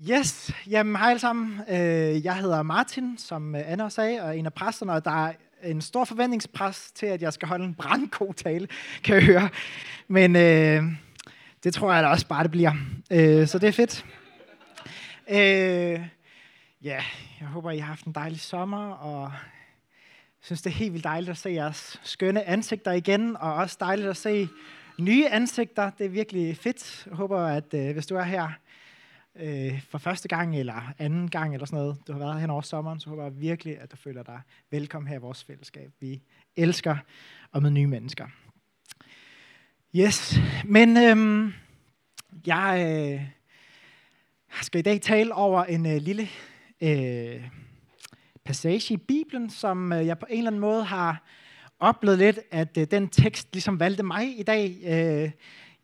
Yes, jamen hej alle sammen. Øh, jeg hedder Martin, som øh, Anna også sagde, og en af præsterne, og der er en stor forventningspres til, at jeg skal holde en brandgod tale, kan jeg høre. Men øh, det tror jeg da også bare, det bliver. Øh, så det er fedt. Øh, ja, jeg håber, I har haft en dejlig sommer, og jeg synes, det er helt vildt dejligt at se jeres skønne ansigter igen, og også dejligt at se nye ansigter. Det er virkelig fedt. Jeg håber, at øh, hvis du er her øh, for første gang eller anden gang eller sådan noget, du har været hen over sommeren, så håber jeg virkelig, at du føler dig velkommen her i vores fællesskab. Vi elsker at møde nye mennesker. Yes, men øhm, jeg øh, skal i dag tale over en øh, lille øh, passage i Bibelen, som øh, jeg på en eller anden måde har oplevet lidt, at øh, den tekst ligesom valgte mig i dag. Øh,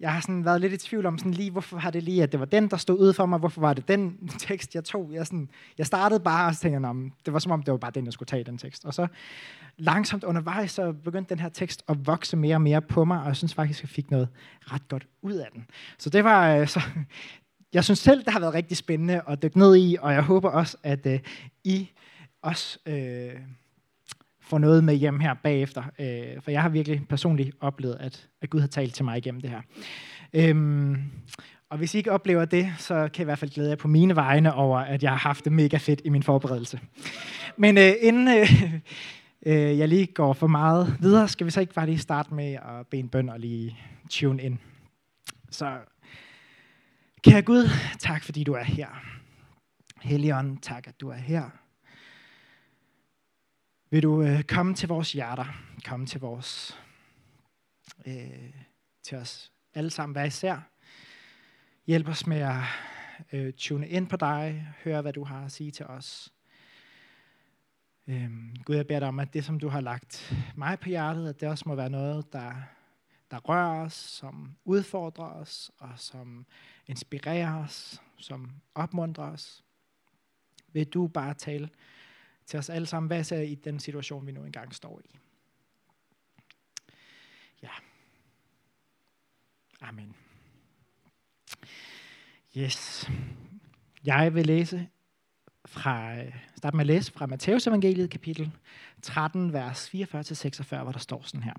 jeg har sådan været lidt i tvivl om, sådan lige, hvorfor har det lige, at det var den, der stod ud for mig, hvorfor var det den tekst, jeg tog. Jeg, sådan, jeg startede bare, og så tænkte jeg, det var som om, det var bare den, jeg skulle tage, den tekst. Og så langsomt undervejs, så begyndte den her tekst at vokse mere og mere på mig, og jeg synes faktisk, jeg fik noget ret godt ud af den. Så det var, øh, så, jeg synes selv, det har været rigtig spændende at dykke ned i, og jeg håber også, at uh, I også uh, får noget med hjem her bagefter. Øh, for jeg har virkelig personligt oplevet, at, at Gud har talt til mig igennem det her. Øhm, og hvis I ikke oplever det, så kan jeg i hvert fald glæde jer på mine vegne over, at jeg har haft det mega fedt i min forberedelse. Men øh, inden øh, øh, jeg lige går for meget videre, skal vi så ikke bare lige starte med at bede en bøn og lige tune ind. Så Kære Gud, tak fordi du er her. Helligånd, tak at du er her. Vil du øh, komme til vores hjerter, komme til vores, øh, til os alle sammen hver især. Hjælp os med at øh, tune ind på dig, høre hvad du har at sige til os. Øh, Gud, jeg beder dig om, at det som du har lagt mig på hjertet, at det også må være noget, der der rører os, som udfordrer os, og som inspirerer os, som opmuntrer os. Vil du bare tale til os alle sammen, hvad er i den situation, vi nu engang står i. Ja. Amen. Yes. Jeg vil læse fra, starte med at læse fra Matteus evangeliet, kapitel 13, vers 44-46, hvor der står sådan her.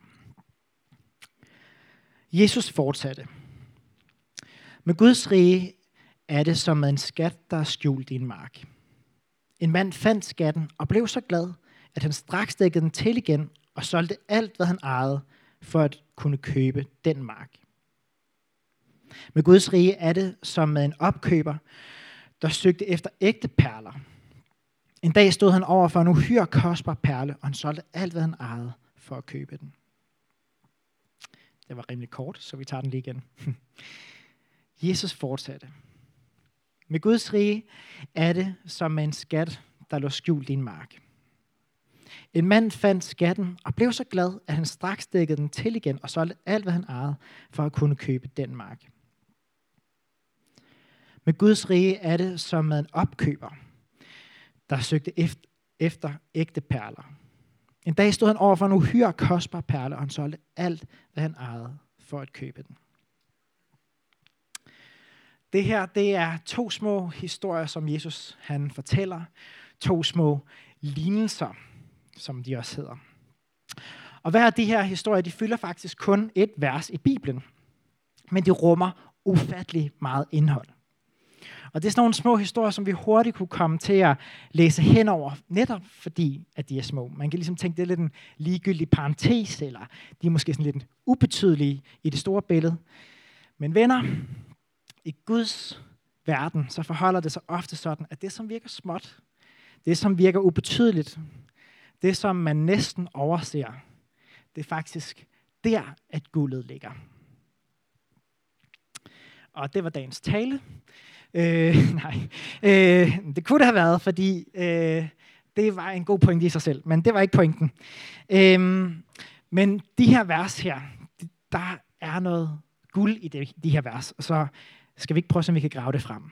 Jesus fortsatte. Med Guds rige er det som en skat, der er skjult i en mark. En mand fandt skatten og blev så glad, at han straks dækkede den til igen og solgte alt, hvad han ejede, for at kunne købe den mark. Med Guds rige er det som med en opkøber, der søgte efter ægte perler. En dag stod han over for en uhyre kostbar perle, og han solgte alt, hvad han ejede, for at købe den. Det var rimelig kort, så vi tager den lige igen. Jesus fortsatte. Med Guds rige er det som med en skat, der lå skjult i en mark. En mand fandt skatten og blev så glad, at han straks dækkede den til igen og solgte alt, hvad han ejede, for at kunne købe den mark. Med Guds rige er det som med en opkøber, der søgte efter ægte perler. En dag stod han over for en uhyre kostbar perle, og han solgte alt, hvad han ejede, for at købe den. Det her, det er to små historier, som Jesus han fortæller. To små lignelser, som de også hedder. Og hver af de her historier, de fylder faktisk kun et vers i Bibelen. Men de rummer ufattelig meget indhold. Og det er sådan nogle små historier, som vi hurtigt kunne komme til at læse henover, netop fordi, at de er små. Man kan ligesom tænke, det er lidt en ligegyldig parentes, eller de er måske sådan lidt ubetydelige i det store billede. Men venner, i Guds verden, så forholder det sig ofte sådan, at det, som virker småt, det, som virker ubetydeligt, det, som man næsten overser, det er faktisk der, at guldet ligger. Og det var dagens tale. Øh, nej, øh, det kunne det have været, fordi øh, det var en god pointe i sig selv, men det var ikke pointen. Øh, men de her vers her, der er noget guld i de, de her vers, så skal vi ikke prøve, om vi kan grave det frem.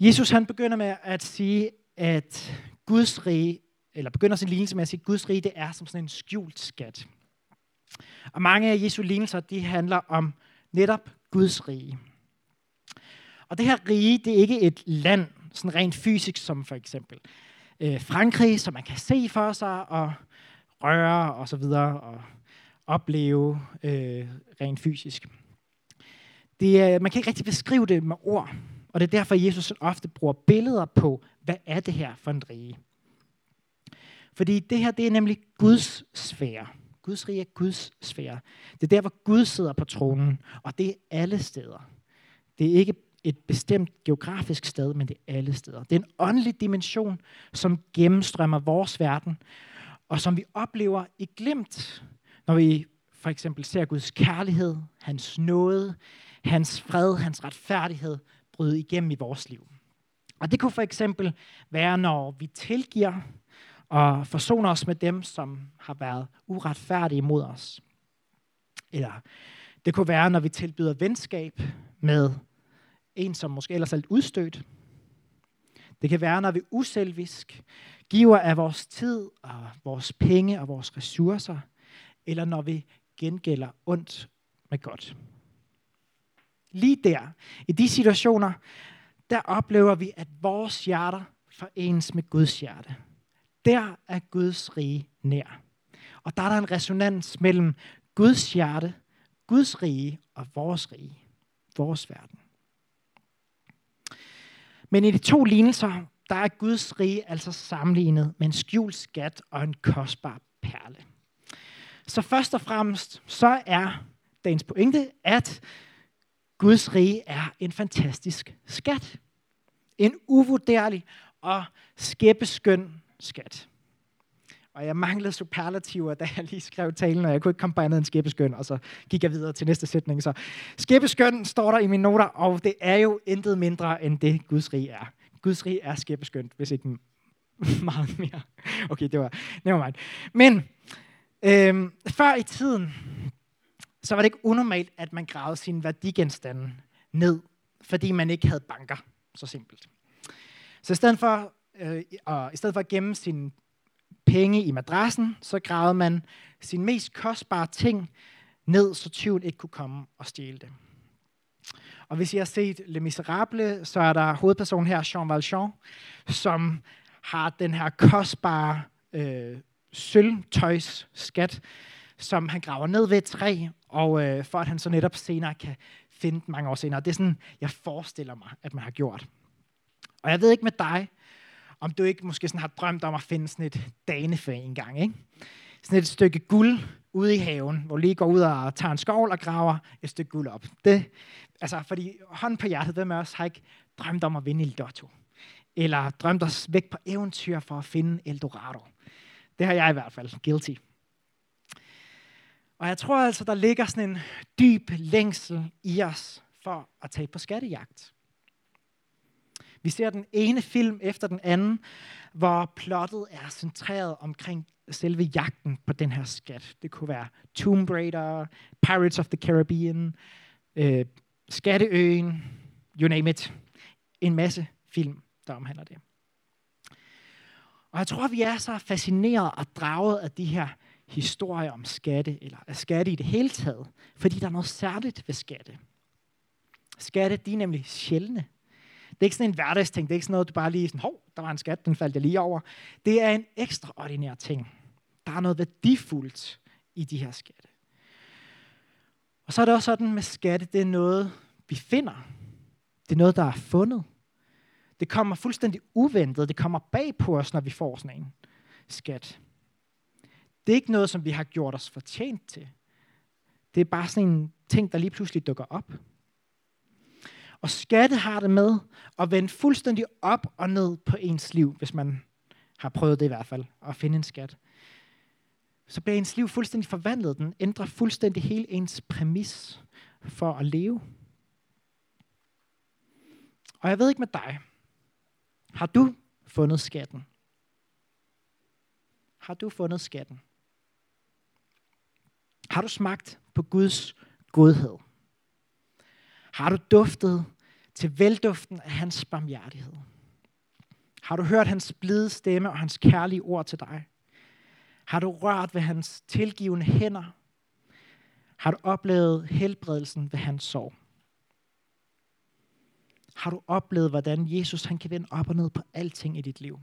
Jesus han begynder med at sige, at Guds rige, eller begynder sin lignelse med at sige, at Guds rige det er som sådan en skjult skat. Og mange af Jesu lignelser, de handler om netop Guds rige. Og det her rige, det er ikke et land, sådan rent fysisk, som for eksempel øh, Frankrig, som man kan se for sig og røre og så videre og opleve øh, rent fysisk. Det er, man kan ikke rigtig beskrive det med ord, og det er derfor, Jesus ofte bruger billeder på, hvad er det her for en rige. Fordi det her, det er nemlig Guds sfære. Guds rige er Guds sfære. Det er der, hvor Gud sidder på tronen, og det er alle steder. Det er ikke et bestemt geografisk sted, men det er alle steder. Det er en åndelig dimension, som gennemstrømmer vores verden, og som vi oplever i glimt, når vi for eksempel ser Guds kærlighed, hans nåde, hans fred, hans retfærdighed bryde igennem i vores liv. Og det kunne for eksempel være, når vi tilgiver og forsoner os med dem, som har været uretfærdige mod os. Eller det kunne være, når vi tilbyder venskab med en, som måske ellers er lidt udstødt. Det kan være, når vi uselvisk giver af vores tid og vores penge og vores ressourcer, eller når vi gengælder ondt med godt. Lige der, i de situationer, der oplever vi, at vores hjerter forenes med Guds hjerte. Der er Guds rige nær. Og der er der en resonans mellem Guds hjerte, Guds rige og vores rige, vores verden. Men i de to lignelser, der er Guds rige altså sammenlignet med en skjult skat og en kostbar perle. Så først og fremmest, så er dagens pointe, at Guds rige er en fantastisk skat. En uvurderlig og skæbbeskøn skat. Og jeg manglede superlativer, da jeg lige skrev talen, og jeg kunne ikke komme på andet end skæbbeskøn, og så gik jeg videre til næste sætning. Så skæbbeskøn står der i mine noter, og det er jo intet mindre end det, Guds rige er. Guds rige er skæbbeskønt, hvis ikke meget mere. Okay, det var nevermind. Men øhm, før i tiden, så var det ikke unormalt, at man gravede sine værdigenstande ned, fordi man ikke havde banker. Så simpelt. Så i stedet for, øh, og i stedet for at gemme sine penge i madrassen, så gravede man sin mest kostbare ting ned, så tyven ikke kunne komme og stjæle det. Og hvis I har set Le Miserable, så er der hovedpersonen her, Jean Valjean, som har den her kostbare øh, sølvtøjsskat, som han graver ned ved et træ, og øh, for at han så netop senere kan finde den mange år senere. Det er sådan, jeg forestiller mig, at man har gjort. Og jeg ved ikke med dig, om du ikke måske sådan har drømt om at finde sådan et danefæ en gang, ikke? Sådan et stykke guld ude i haven, hvor lige går ud og tager en skovl og graver et stykke guld op. Det, altså, fordi hånd på hjertet, hvem af os har ikke drømt om at vinde i lotto? Eller drømt os væk på eventyr for at finde Eldorado? Det har jeg i hvert fald. Guilty. Og jeg tror altså, der ligger sådan en dyb længsel i os for at tage på skattejagt. Vi ser den ene film efter den anden, hvor plottet er centreret omkring selve jagten på den her skat. Det kunne være Tomb Raider, Pirates of the Caribbean, øh, Skatteøen, you name it. En masse film, der omhandler det. Og jeg tror, vi er så fascineret og draget af de her historier om skatte, eller af skatte i det hele taget, fordi der er noget særligt ved skatte. Skatte, de er nemlig sjældne. Det er ikke sådan en hverdagsting. Det er ikke sådan noget, du bare lige sådan, hov, der var en skat, den faldt jeg lige over. Det er en ekstraordinær ting. Der er noget værdifuldt i de her skatte. Og så er det også sådan med skatte, det er noget, vi finder. Det er noget, der er fundet. Det kommer fuldstændig uventet. Det kommer bag på os, når vi får sådan en skat. Det er ikke noget, som vi har gjort os fortjent til. Det er bare sådan en ting, der lige pludselig dukker op. Og skatte har det med at vende fuldstændig op og ned på ens liv, hvis man har prøvet det i hvert fald, at finde en skat. Så bliver ens liv fuldstændig forvandlet. Den ændrer fuldstændig hele ens præmis for at leve. Og jeg ved ikke med dig. Har du fundet skatten? Har du fundet skatten? Har du smagt på Guds godhed? Har du duftet til velduften af hans barmhjertighed? Har du hørt hans blide stemme og hans kærlige ord til dig? Har du rørt ved hans tilgivende hænder? Har du oplevet helbredelsen ved hans sorg? Har du oplevet, hvordan Jesus han kan vende op og ned på alting i dit liv?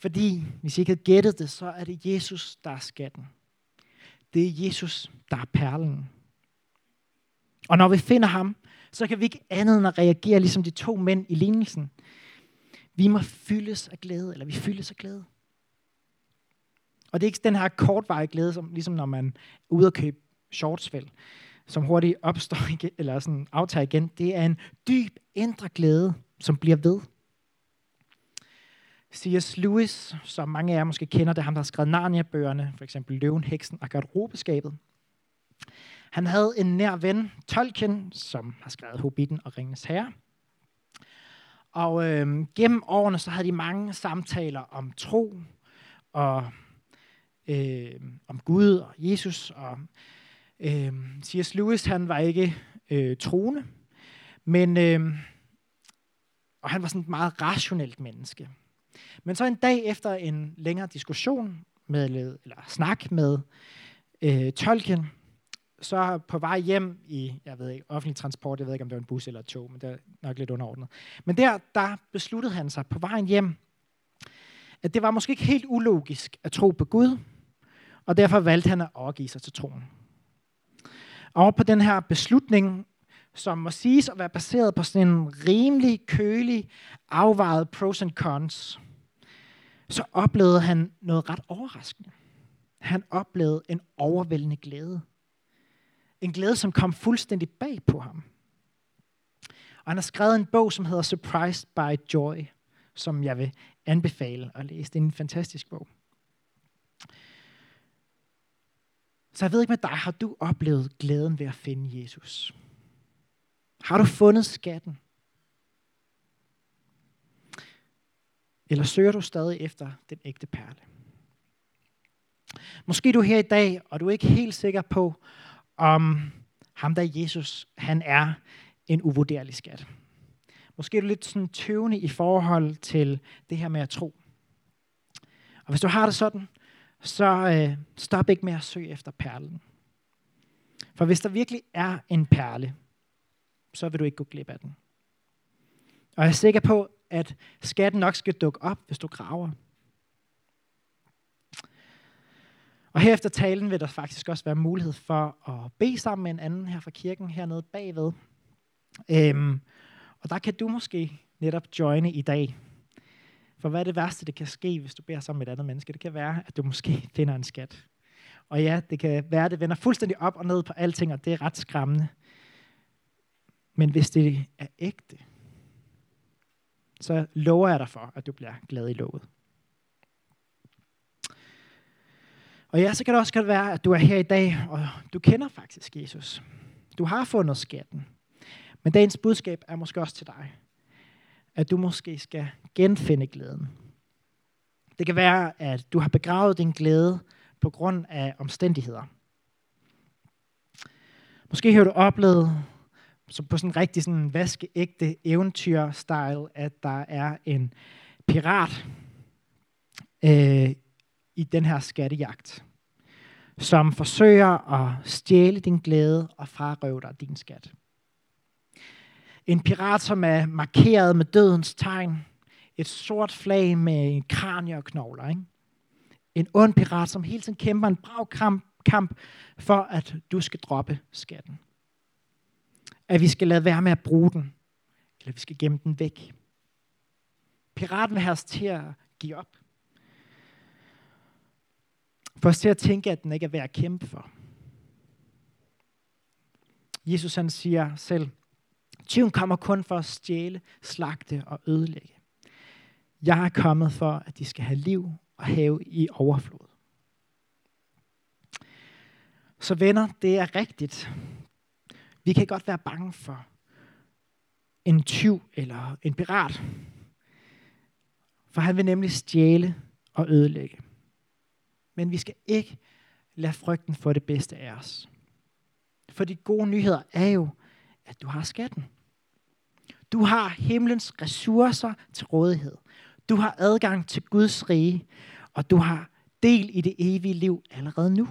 Fordi, hvis I ikke havde gættet det, så er det Jesus, der er skatten. Det er Jesus, der er perlen. Og når vi finder ham, så kan vi ikke andet end at reagere ligesom de to mænd i lignelsen. Vi må fyldes af glæde, eller vi fyldes af glæde. Og det er ikke den her kortvarige glæde, som, ligesom når man er ude og købe shortsvel, som hurtigt opstår igen, eller sådan aftager igen. Det er en dyb indre glæde, som bliver ved. C.S. Lewis, som mange af jer måske kender, det er ham, der har skrevet Narnia-bøgerne, for eksempel Løven, Heksen og Garderobeskabet. Han havde en nær ven, Tolkien, som har skrevet Hobbiten og Ringens Herre. Og øh, gennem årene så havde de mange samtaler om tro og øh, om Gud og Jesus. Og øh, C.S. Lewis han var ikke øh, troende, men øh, og han var sådan et meget rationelt menneske. Men så en dag efter en længere diskussion med, eller snak med øh, Tolkien, så på vej hjem i, jeg ved ikke, offentlig transport, jeg ved ikke, om det var en bus eller et tog, men det er nok lidt underordnet. Men der, der besluttede han sig på vejen hjem, at det var måske ikke helt ulogisk at tro på Gud, og derfor valgte han at overgive sig til troen. Og på den her beslutning, som må siges at være baseret på sådan en rimelig, kølig, afvejet pros and cons, så oplevede han noget ret overraskende. Han oplevede en overvældende glæde. En glæde, som kom fuldstændig bag på ham. Og han har skrevet en bog, som hedder Surprised by Joy, som jeg vil anbefale at læse. Det er en fantastisk bog. Så jeg ved ikke med dig, har du oplevet glæden ved at finde Jesus? Har du fundet skatten? Eller søger du stadig efter den ægte perle? Måske er du her i dag, og du er ikke helt sikker på, om ham der Jesus, han er en uvurderlig skat. Måske er du lidt sådan tøvende i forhold til det her med at tro. Og hvis du har det sådan, så øh, stop ikke med at søge efter perlen. For hvis der virkelig er en perle, så vil du ikke gå glip af den. Og jeg er sikker på, at skatten nok skal dukke op, hvis du graver. Og her efter talen vil der faktisk også være mulighed for at bede sammen med en anden her fra kirken hernede bagved. Øhm, og der kan du måske netop joine i dag. For hvad er det værste, det kan ske, hvis du beder sammen med et andet menneske? Det kan være, at du måske finder en skat. Og ja, det kan være, at det vender fuldstændig op og ned på alting, og det er ret skræmmende. Men hvis det er ægte, så lover jeg dig for, at du bliver glad i lovet. Og ja, så kan det også godt være, at du er her i dag, og du kender faktisk Jesus. Du har fundet skatten. Men dagens budskab er måske også til dig. At du måske skal genfinde glæden. Det kan være, at du har begravet din glæde på grund af omstændigheder. Måske har du oplevet så på sådan en rigtig sådan vaskeægte eventyr-style, at der er en pirat øh, i den her skattejagt, som forsøger at stjæle din glæde og frarøve dig din skat. En pirat, som er markeret med dødens tegn. Et sort flag med en kranie og knogler. Ikke? En ond pirat, som hele tiden kæmper en brav kamp, kamp for, at du skal droppe skatten at vi skal lade være med at bruge den, eller vi skal gemme den væk. Piraten vil have os til at give op. For os til at tænke, at den ikke er værd at kæmpe for. Jesus han siger selv, tyven kommer kun for at stjæle, slagte og ødelægge. Jeg er kommet for, at de skal have liv og have i overflod. Så venner, det er rigtigt, vi kan godt være bange for en tyv eller en pirat. For han vil nemlig stjæle og ødelægge. Men vi skal ikke lade frygten få det bedste af os. For de gode nyheder er jo, at du har skatten. Du har himlens ressourcer til rådighed. Du har adgang til Guds rige, og du har del i det evige liv allerede nu.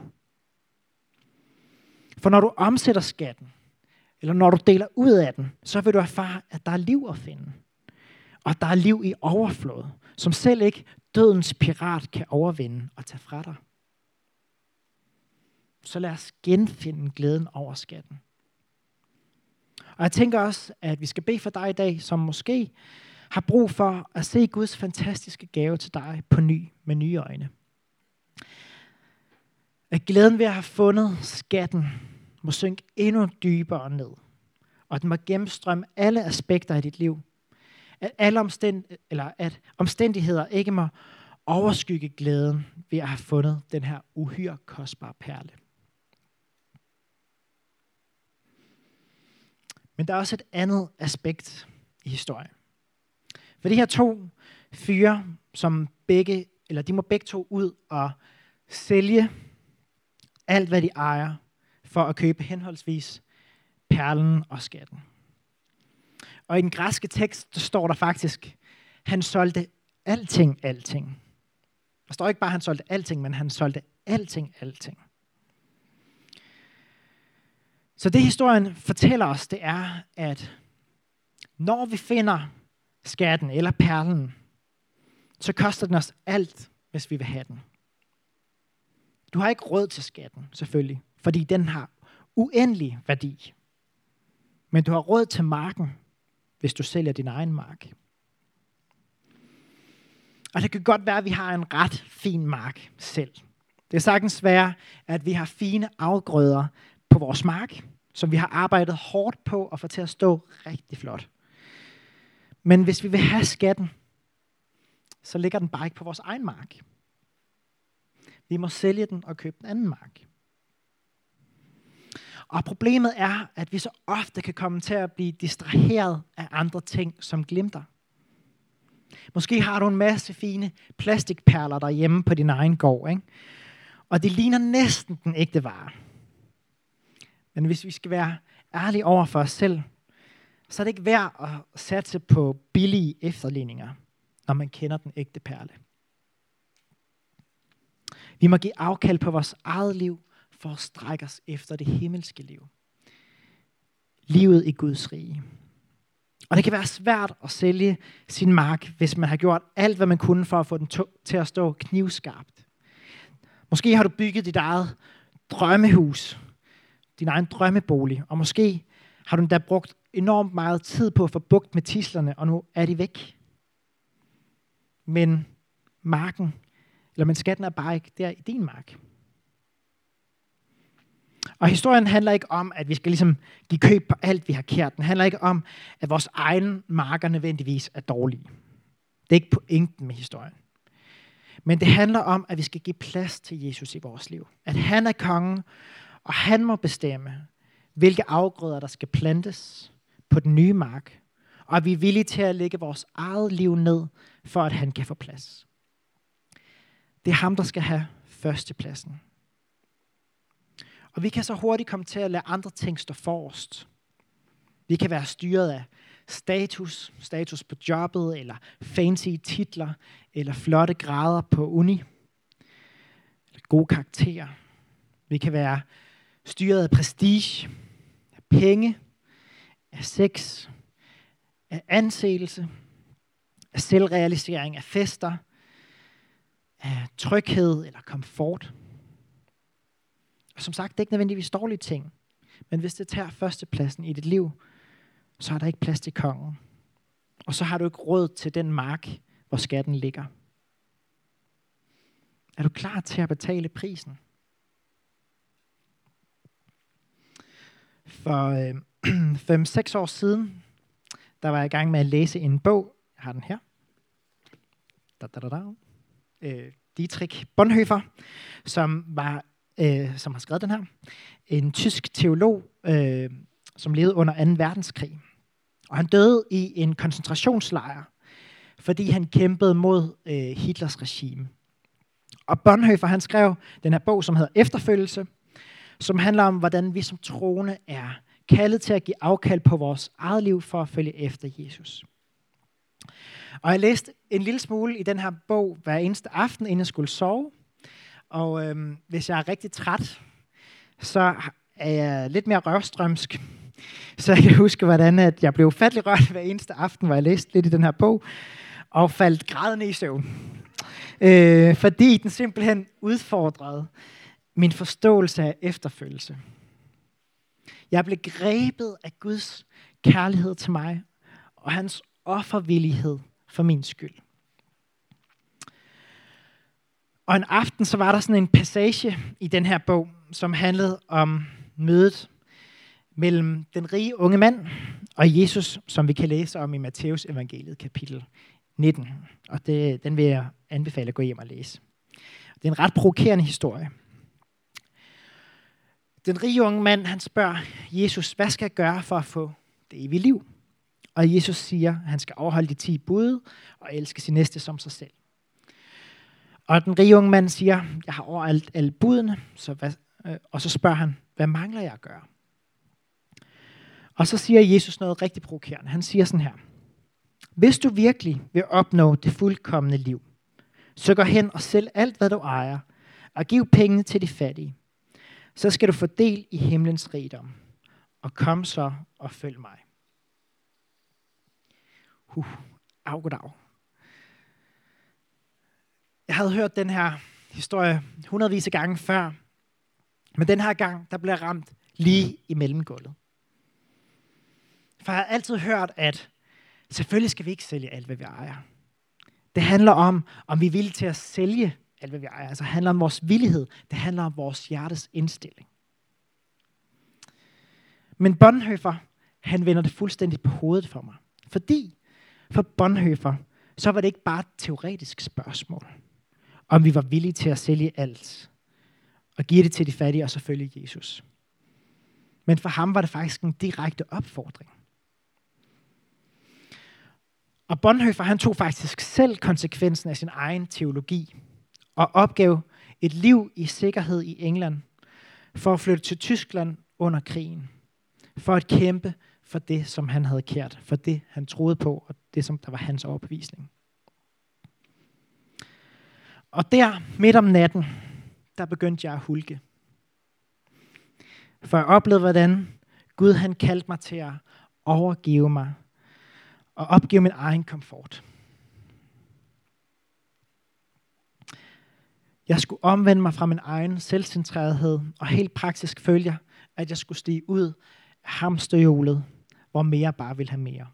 For når du omsætter skatten, eller når du deler ud af den, så vil du erfare, at der er liv at finde. Og der er liv i overflod, som selv ikke dødens pirat kan overvinde og tage fra dig. Så lad os genfinde glæden over skatten. Og jeg tænker også, at vi skal bede for dig i dag, som måske har brug for at se Guds fantastiske gave til dig på ny med nye øjne. At glæden ved at have fundet skatten må synke endnu dybere ned. Og den må gennemstrømme alle aspekter af dit liv. At, alle omstænd, eller at omstændigheder ikke må overskygge glæden ved at have fundet den her uhyre kostbare perle. Men der er også et andet aspekt i historien. For de her to fyre, som begge, eller de må begge to ud og sælge alt, hvad de ejer, for at købe henholdsvis perlen og skatten. Og i den græske tekst, står der faktisk, han solgte alting, alting. Der står ikke bare, at han solgte alting, men han solgte alting, alting. Så det historien fortæller os, det er, at når vi finder skatten eller perlen, så koster den os alt, hvis vi vil have den. Du har ikke råd til skatten, selvfølgelig, fordi den har uendelig værdi. Men du har råd til marken, hvis du sælger din egen mark. Og det kan godt være, at vi har en ret fin mark selv. Det er sagtens være, at vi har fine afgrøder på vores mark, som vi har arbejdet hårdt på at få til at stå rigtig flot. Men hvis vi vil have skatten, så ligger den bare ikke på vores egen mark. Vi må sælge den og købe den anden mark. Og problemet er, at vi så ofte kan komme til at blive distraheret af andre ting, som glimter. Måske har du en masse fine plastikperler derhjemme på din egen gård, ikke? og det ligner næsten den ægte vare. Men hvis vi skal være ærlige over for os selv, så er det ikke værd at satse på billige efterligninger, når man kender den ægte perle. Vi må give afkald på vores eget liv for at strække os efter det himmelske liv. Livet i Guds rige. Og det kan være svært at sælge sin mark, hvis man har gjort alt, hvad man kunne for at få den til at stå knivskarpt. Måske har du bygget dit eget drømmehus, din egen drømmebolig, og måske har du endda brugt enormt meget tid på at få bugt med tislerne, og nu er de væk. Men marken, eller men skatten er bare ikke der i din mark. Og historien handler ikke om, at vi skal ligesom give køb på alt, vi har kært. Den handler ikke om, at vores egen marker nødvendigvis er dårlige. Det er ikke pointen med historien. Men det handler om, at vi skal give plads til Jesus i vores liv. At han er kongen, og han må bestemme, hvilke afgrøder, der skal plantes på den nye mark. Og at vi er villige til at lægge vores eget liv ned, for at han kan få plads. Det er ham, der skal have førstepladsen. Og vi kan så hurtigt komme til at lade andre ting stå forrest. Vi kan være styret af status, status på jobbet, eller fancy titler, eller flotte grader på uni, eller gode karakterer. Vi kan være styret af prestige, af penge, af sex, af anseelse, af selvrealisering, af fester, af tryghed eller komfort. Og som sagt, det er ikke nødvendigvis dårlige ting. Men hvis det tager førstepladsen i dit liv, så er der ikke plads til kongen. Og så har du ikke råd til den mark, hvor skatten ligger. Er du klar til at betale prisen? For øh, 5-6 år siden, der var jeg i gang med at læse en bog. Jeg har den her. Da, da, da, da. Øh, Dietrich Bonhoeffer, som var øh, som har skrevet den her. En tysk teolog, øh, som levede under 2. verdenskrig. Og han døde i en koncentrationslejr, fordi han kæmpede mod øh, Hitlers regime. Og Bonhoeffer han skrev den her bog, som hedder Efterfølgelse, som handler om, hvordan vi som troende er kaldet til at give afkald på vores eget liv for at følge efter Jesus. Og jeg læste en lille smule i den her bog hver eneste aften, inden jeg skulle sove. Og øhm, hvis jeg er rigtig træt, så er jeg lidt mere rørstrømsk. Så jeg kan huske, hvordan at jeg blev fattelig rørt hver eneste aften, hvor jeg læste lidt i den her bog, og faldt grædende i søvn. Øh, fordi den simpelthen udfordrede min forståelse af efterfølgelse. Jeg blev grebet af Guds kærlighed til mig, og hans offervillighed for min skyld. Og en aften, så var der sådan en passage i den her bog, som handlede om mødet mellem den rige unge mand og Jesus, som vi kan læse om i Matteus evangeliet kapitel 19. Og det, den vil jeg anbefale at gå hjem og læse. Det er en ret provokerende historie. Den rige unge mand, han spørger Jesus, hvad skal jeg gøre for at få det evige liv? Og Jesus siger, at han skal overholde de 10 bud og elske sin næste som sig selv. Og den rige unge mand siger, jeg har overalt alle budene, så hvad, øh, og så spørger han, hvad mangler jeg at gøre? Og så siger Jesus noget rigtig provokerende. Han siger sådan her, hvis du virkelig vil opnå det fuldkommende liv, så gå hen og sælg alt, hvad du ejer, og giv pengene til de fattige. Så skal du få del i himlens rigdom. Og kom så og følg mig. Huh, af goddag. Jeg havde hørt den her historie hundredvis af gange før, men den her gang, der blev jeg ramt lige i mellemgulvet. For jeg har altid hørt, at selvfølgelig skal vi ikke sælge alt, hvad vi ejer. Det handler om, om vi er villige til at sælge alt, hvad vi ejer. Altså det handler om vores villighed. Det handler om vores hjertes indstilling. Men Bonhoeffer, han vender det fuldstændig på hovedet for mig. Fordi for Bonhoeffer, så var det ikke bare et teoretisk spørgsmål, om vi var villige til at sælge alt og give det til de fattige og selvfølgelig Jesus. Men for ham var det faktisk en direkte opfordring. Og Bonhoeffer, han tog faktisk selv konsekvensen af sin egen teologi og opgav et liv i sikkerhed i England for at flytte til Tyskland under krigen. For at kæmpe for det, som han havde kært, for det, han troede på, og det, som der var hans overbevisning. Og der, midt om natten, der begyndte jeg at hulke. For jeg oplevede, hvordan Gud han kaldte mig til at overgive mig og opgive min egen komfort. Jeg skulle omvende mig fra min egen selvcentrerethed, og helt praktisk følge at jeg skulle stige ud af hamsterhjulet, hvor mere bare vil have mere.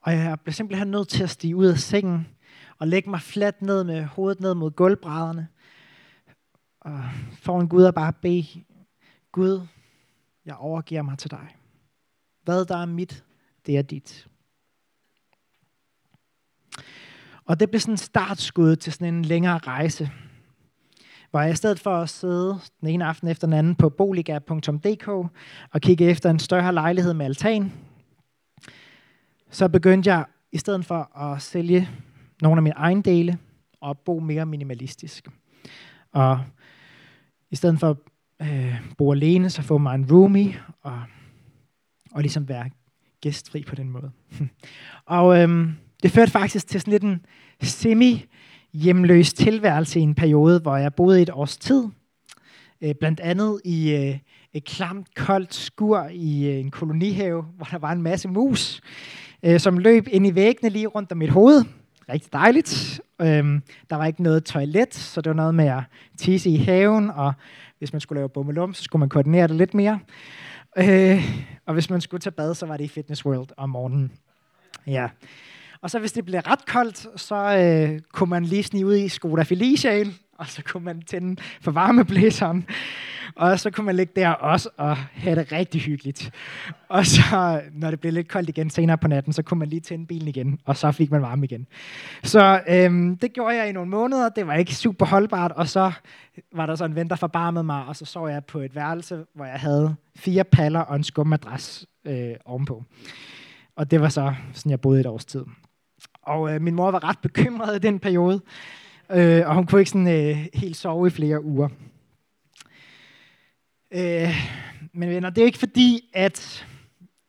Og jeg blev simpelthen nødt til at stige ud af sengen og lægge mig fladt ned med hovedet ned mod gulvbrædderne. Og foran Gud og bare bede, Gud, jeg overgiver mig til dig. Hvad der er mit, det er dit. Og det blev sådan en startskud til sådan en længere rejse, hvor jeg i stedet for at sidde den ene aften efter den anden på boliga.dk og kigge efter en større lejlighed med altan, så begyndte jeg i stedet for at sælge nogle af mine egne dele og bo mere minimalistisk. Og i stedet for at øh, bo alene, så få mig en roomie og og ligesom være gæstfri på den måde. og øhm, det førte faktisk til sådan lidt en semi-hjemløs tilværelse i en periode, hvor jeg boede et års tid. Øh, blandt andet i øh, et klamt, koldt skur i øh, en kolonihave, hvor der var en masse mus, øh, som løb ind i væggene lige rundt om mit hoved. Rigtig dejligt. Øhm, der var ikke noget toilet, så det var noget med at tisse i haven, og hvis man skulle lave bummelum, så skulle man koordinere det lidt mere. Øh, og hvis man skulle tage bad, så var det i Fitness World om morgenen. Ja. Og så hvis det blev ret koldt, så øh, kunne man lige snige ud i Skoda Feliciaen, og så kunne man tænde for varmeblæseren, og så kunne man ligge der også og have det rigtig hyggeligt. Og så, når det blev lidt koldt igen senere på natten, så kunne man lige tænde bilen igen, og så fik man varme igen. Så øhm, det gjorde jeg i nogle måneder, det var ikke super holdbart, og så var der så en ven, der forbarmede mig, og så sov jeg på et værelse, hvor jeg havde fire paller og en skummadras øh, ovenpå. Og det var så sådan, jeg boede et års tid. Og øh, min mor var ret bekymret i den periode, øh, og hun kunne ikke sådan, øh, helt sove i flere uger. Øh, men venner, det er ikke fordi, at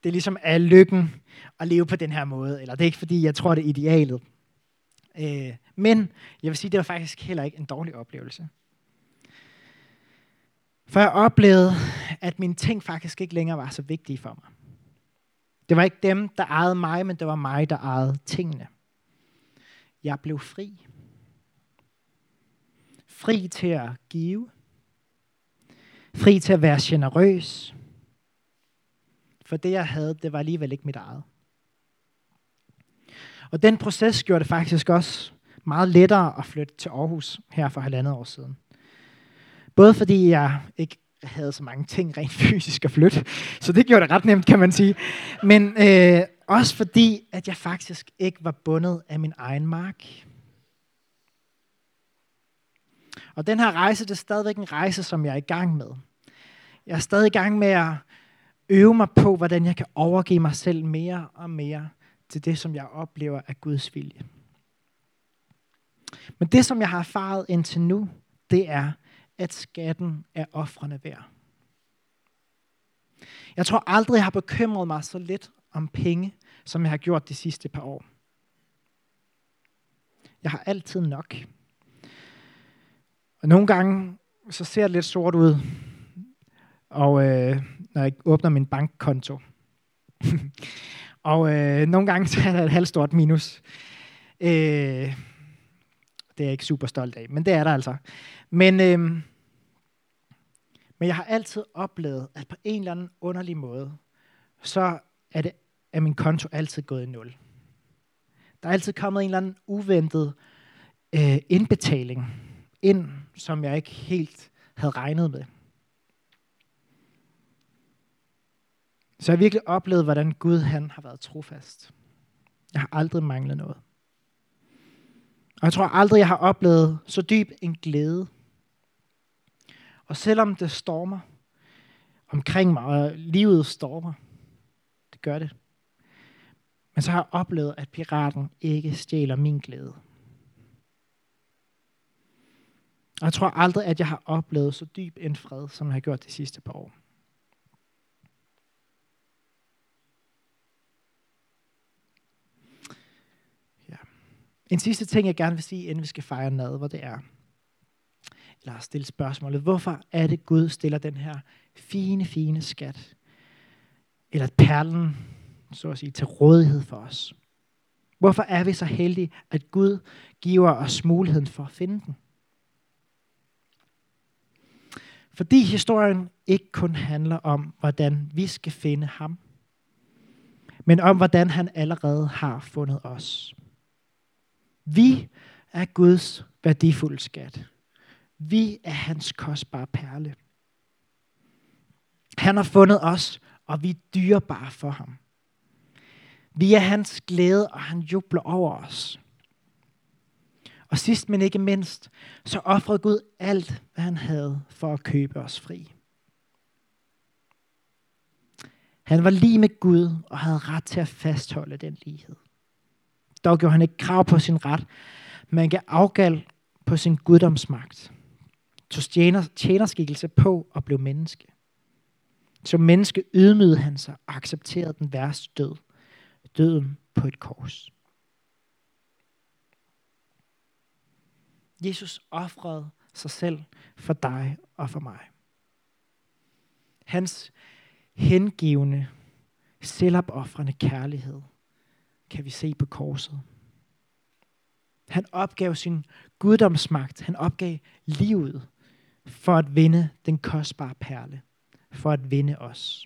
det ligesom er lykken at leve på den her måde, eller det er ikke fordi, jeg tror, det er idealet. Øh, men jeg vil sige, det var faktisk heller ikke en dårlig oplevelse. For jeg oplevede, at mine ting faktisk ikke længere var så vigtige for mig. Det var ikke dem, der ejede mig, men det var mig, der ejede tingene. Jeg blev fri. Fri til at give. Fri til at være generøs. For det, jeg havde, det var alligevel ikke mit eget. Og den proces gjorde det faktisk også meget lettere at flytte til Aarhus her for halvandet år siden. Både fordi jeg ikke havde så mange ting rent fysisk at flytte, så det gjorde det ret nemt, kan man sige. Men øh, også fordi, at jeg faktisk ikke var bundet af min egen mark. Og den her rejse, det er stadigvæk en rejse, som jeg er i gang med. Jeg er stadig i gang med at øve mig på, hvordan jeg kan overgive mig selv mere og mere til det, som jeg oplever af Guds vilje. Men det, som jeg har erfaret indtil nu, det er, at skatten er offrende værd. Jeg tror aldrig, jeg har bekymret mig så lidt om penge, som jeg har gjort de sidste par år. Jeg har altid nok. Og nogle gange, så ser det lidt sort ud, og øh, når jeg åbner min bankkonto. og øh, nogle gange så er der et halvstort minus. Øh, det er jeg ikke super stolt af, men det er der altså. Men, øh, men jeg har altid oplevet, at på en eller anden underlig måde, så er, det, er min konto altid gået i nul. Der er altid kommet en eller anden uventet øh, indbetaling ind, som jeg ikke helt havde regnet med. Så jeg har virkelig oplevet, hvordan Gud han har været trofast. Jeg har aldrig manglet noget. Og jeg tror aldrig, jeg har oplevet så dyb en glæde. Og selvom det stormer omkring mig, og livet stormer, det gør det. Men så har jeg oplevet, at piraten ikke stjæler min glæde. Og jeg tror aldrig, at jeg har oplevet så dyb en fred, som jeg har gjort de sidste par år. Ja. En sidste ting, jeg gerne vil sige, inden vi skal fejre nadver, det er, eller stille spørgsmålet, hvorfor er det Gud stiller den her fine, fine skat, eller perlen, så at sige, til rådighed for os? Hvorfor er vi så heldige, at Gud giver os muligheden for at finde den? Fordi historien ikke kun handler om, hvordan vi skal finde ham, men om, hvordan han allerede har fundet os. Vi er Guds værdifulde skat. Vi er hans kostbare perle. Han har fundet os, og vi er dyrebare for ham. Vi er hans glæde, og han jubler over os. Og sidst men ikke mindst, så offrede Gud alt, hvad han havde for at købe os fri. Han var lige med Gud og havde ret til at fastholde den lighed. Dog gjorde han ikke krav på sin ret, men gav afgald på sin guddomsmagt. Tog tjener, tjenerskikkelse på og blev menneske. Som menneske ydmygede han sig og accepterede den værste død. Døden på et kors. Jesus offrede sig selv for dig og for mig. Hans hengivende, selvopoffrende kærlighed kan vi se på korset. Han opgav sin guddomsmagt. Han opgav livet for at vinde den kostbare perle. For at vinde os.